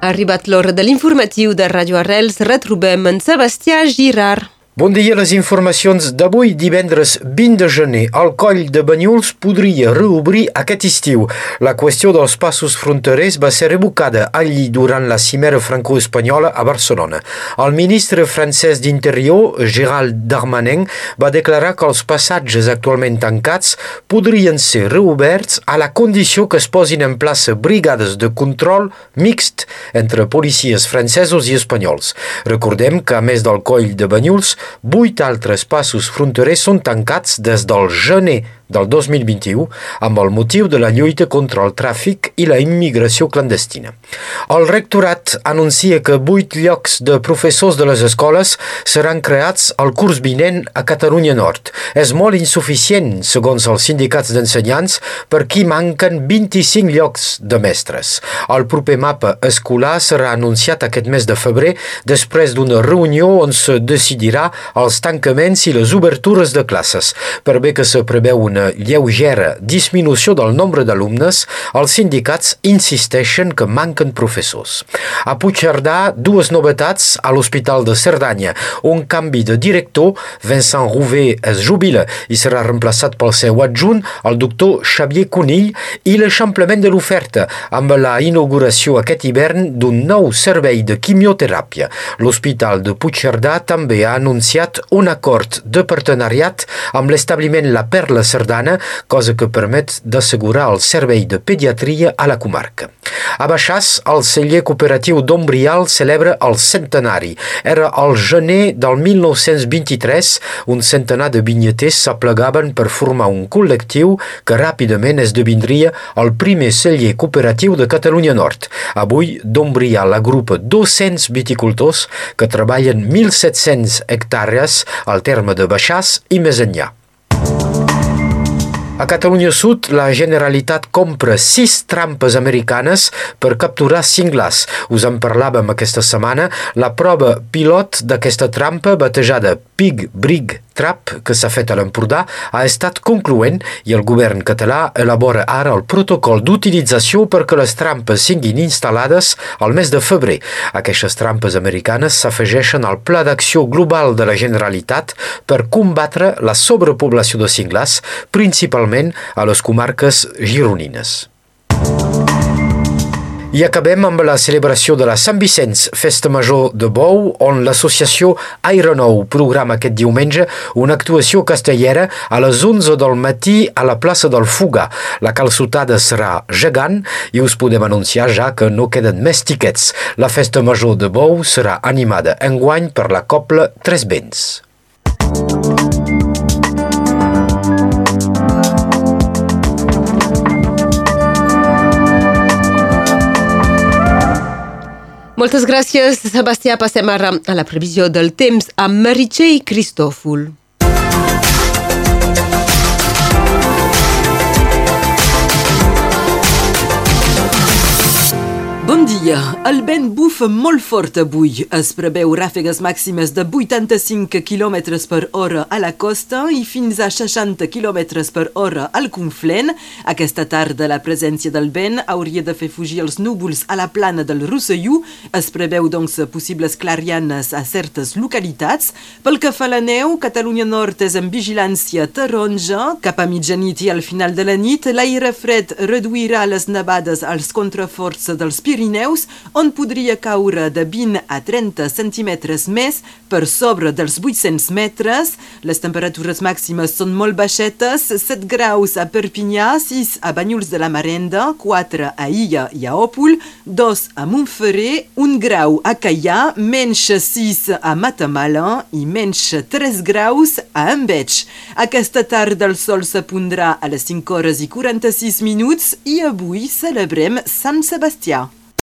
Arribat l'hora de l'informatiu de Radio Arrels, retrobem en Sebastià Girard. Bon dia, les informacions d'avui, divendres 20 de gener. El coll de Banyuls podria reobrir aquest estiu. La qüestió dels passos fronterers va ser revocada allí durant la cimera franco-espanyola a Barcelona. El ministre francès d'Interior, Gérald Darmanin, va declarar que els passatges actualment tancats podrien ser reoberts a la condició que es posin en plaça brigades de control mixt entre policies francesos i espanyols. Recordem que, a més del coll de Banyuls, Vuit altres passos fronterers són tancats des del gener del 2021 amb el motiu de la lluita contra el tràfic i la immigració clandestina. El rectorat anuncia que vuit llocs de professors de les escoles seran creats al curs vinent a Catalunya Nord. És molt insuficient, segons els sindicats d'ensenyants, per qui manquen 25 llocs de mestres. El proper mapa escolar serà anunciat aquest mes de febrer després d'una reunió on se decidirà els tancaments i les obertures de classes. Per bé que se preveu una lleugera disminució del nombre d'alumnes, els sindicats insisteixen que manquen professors. A Puigcerdà, dues novetats a l'Hospital de Cerdanya. Un canvi de director, Vincent Rouvet es jubila i serà reemplaçat pel seu adjunt, el doctor Xavier Conill, i l'eixamplament de l'oferta amb la inauguració aquest hivern d'un nou servei de quimioteràpia. L'Hospital de Puigcerdà també ha anunciat un acord de partenariat amb l'establiment La Perla Cerdana, cosa que permet d'assegurar el servei de pediatria a la comarca. A Baixàs, el celler cooperatiu d'Ombrial celebra el centenari. Era el gener del 1923, un centenar de vinyeters s'aplegaven per formar un col·lectiu que ràpidament esdevindria el primer celler cooperatiu de Catalunya Nord. Avui, d'Ombrial agrupa 200 viticultors que treballen 1.700 hectàrees hectàrees al terme de Baixàs i més enllà. A Catalunya Sud, la Generalitat compra sis trampes americanes per capturar cinglars. Us en parlàvem aquesta setmana. La prova pilot d'aquesta trampa, batejada Pig Brig Trap, que s'ha fet a l'Empordà, ha estat concloent i el govern català elabora ara el protocol d'utilització perquè les trampes siguin instal·lades al mes de febrer. Aquestes trampes americanes s'afegeixen al Pla d'Acció Global de la Generalitat per combatre la sobrepoblació de cinglars, principalment a les comarques gironines. I acabem amb la celebració de la Sant Vicenç, Festa Major de Bou, on l'associació Aeronou programa aquest diumenge una actuació castellera a les 11 del matí a la plaça del Fuga. La calçotada serà gegant i us podem anunciar ja que no queden més tiquets. La Festa Major de Bou serà animada enguany per la Copla Tres Vents. Moltes gràcies, Sebastià. Passem ara a la previsió del temps amb Meritxell Cristòfol. Bon dia. El vent bufa molt fort avui. Es preveu ràfegues màximes de 85 km per hora a la costa i fins a 60 km per hora al Conflent. Aquesta tarda la presència del vent hauria de fer fugir els núvols a la plana del Rosselló. Es preveu, doncs, possibles clarianes a certes localitats. Pel que fa a la neu, Catalunya Nord és en vigilància taronja. Cap a mitjanit i al final de la nit, l'aire fred reduirà les nevades als contraforts dels Pirineus Pirineus, on podria caure de 20 a 30 centímetres més per sobre dels 800 metres. Les temperatures màximes són molt baixetes, 7 graus a Perpinyà, 6 a Banyuls de la Marenda, 4 a Illa i a Òpol, 2 a Montferrer, 1 grau a Caià, menys 6 a Matamala i menys 3 graus a Enveig. Aquesta tarda el sol s'apondrà a les 5 hores i 46 minuts i avui celebrem Sant Sebastià.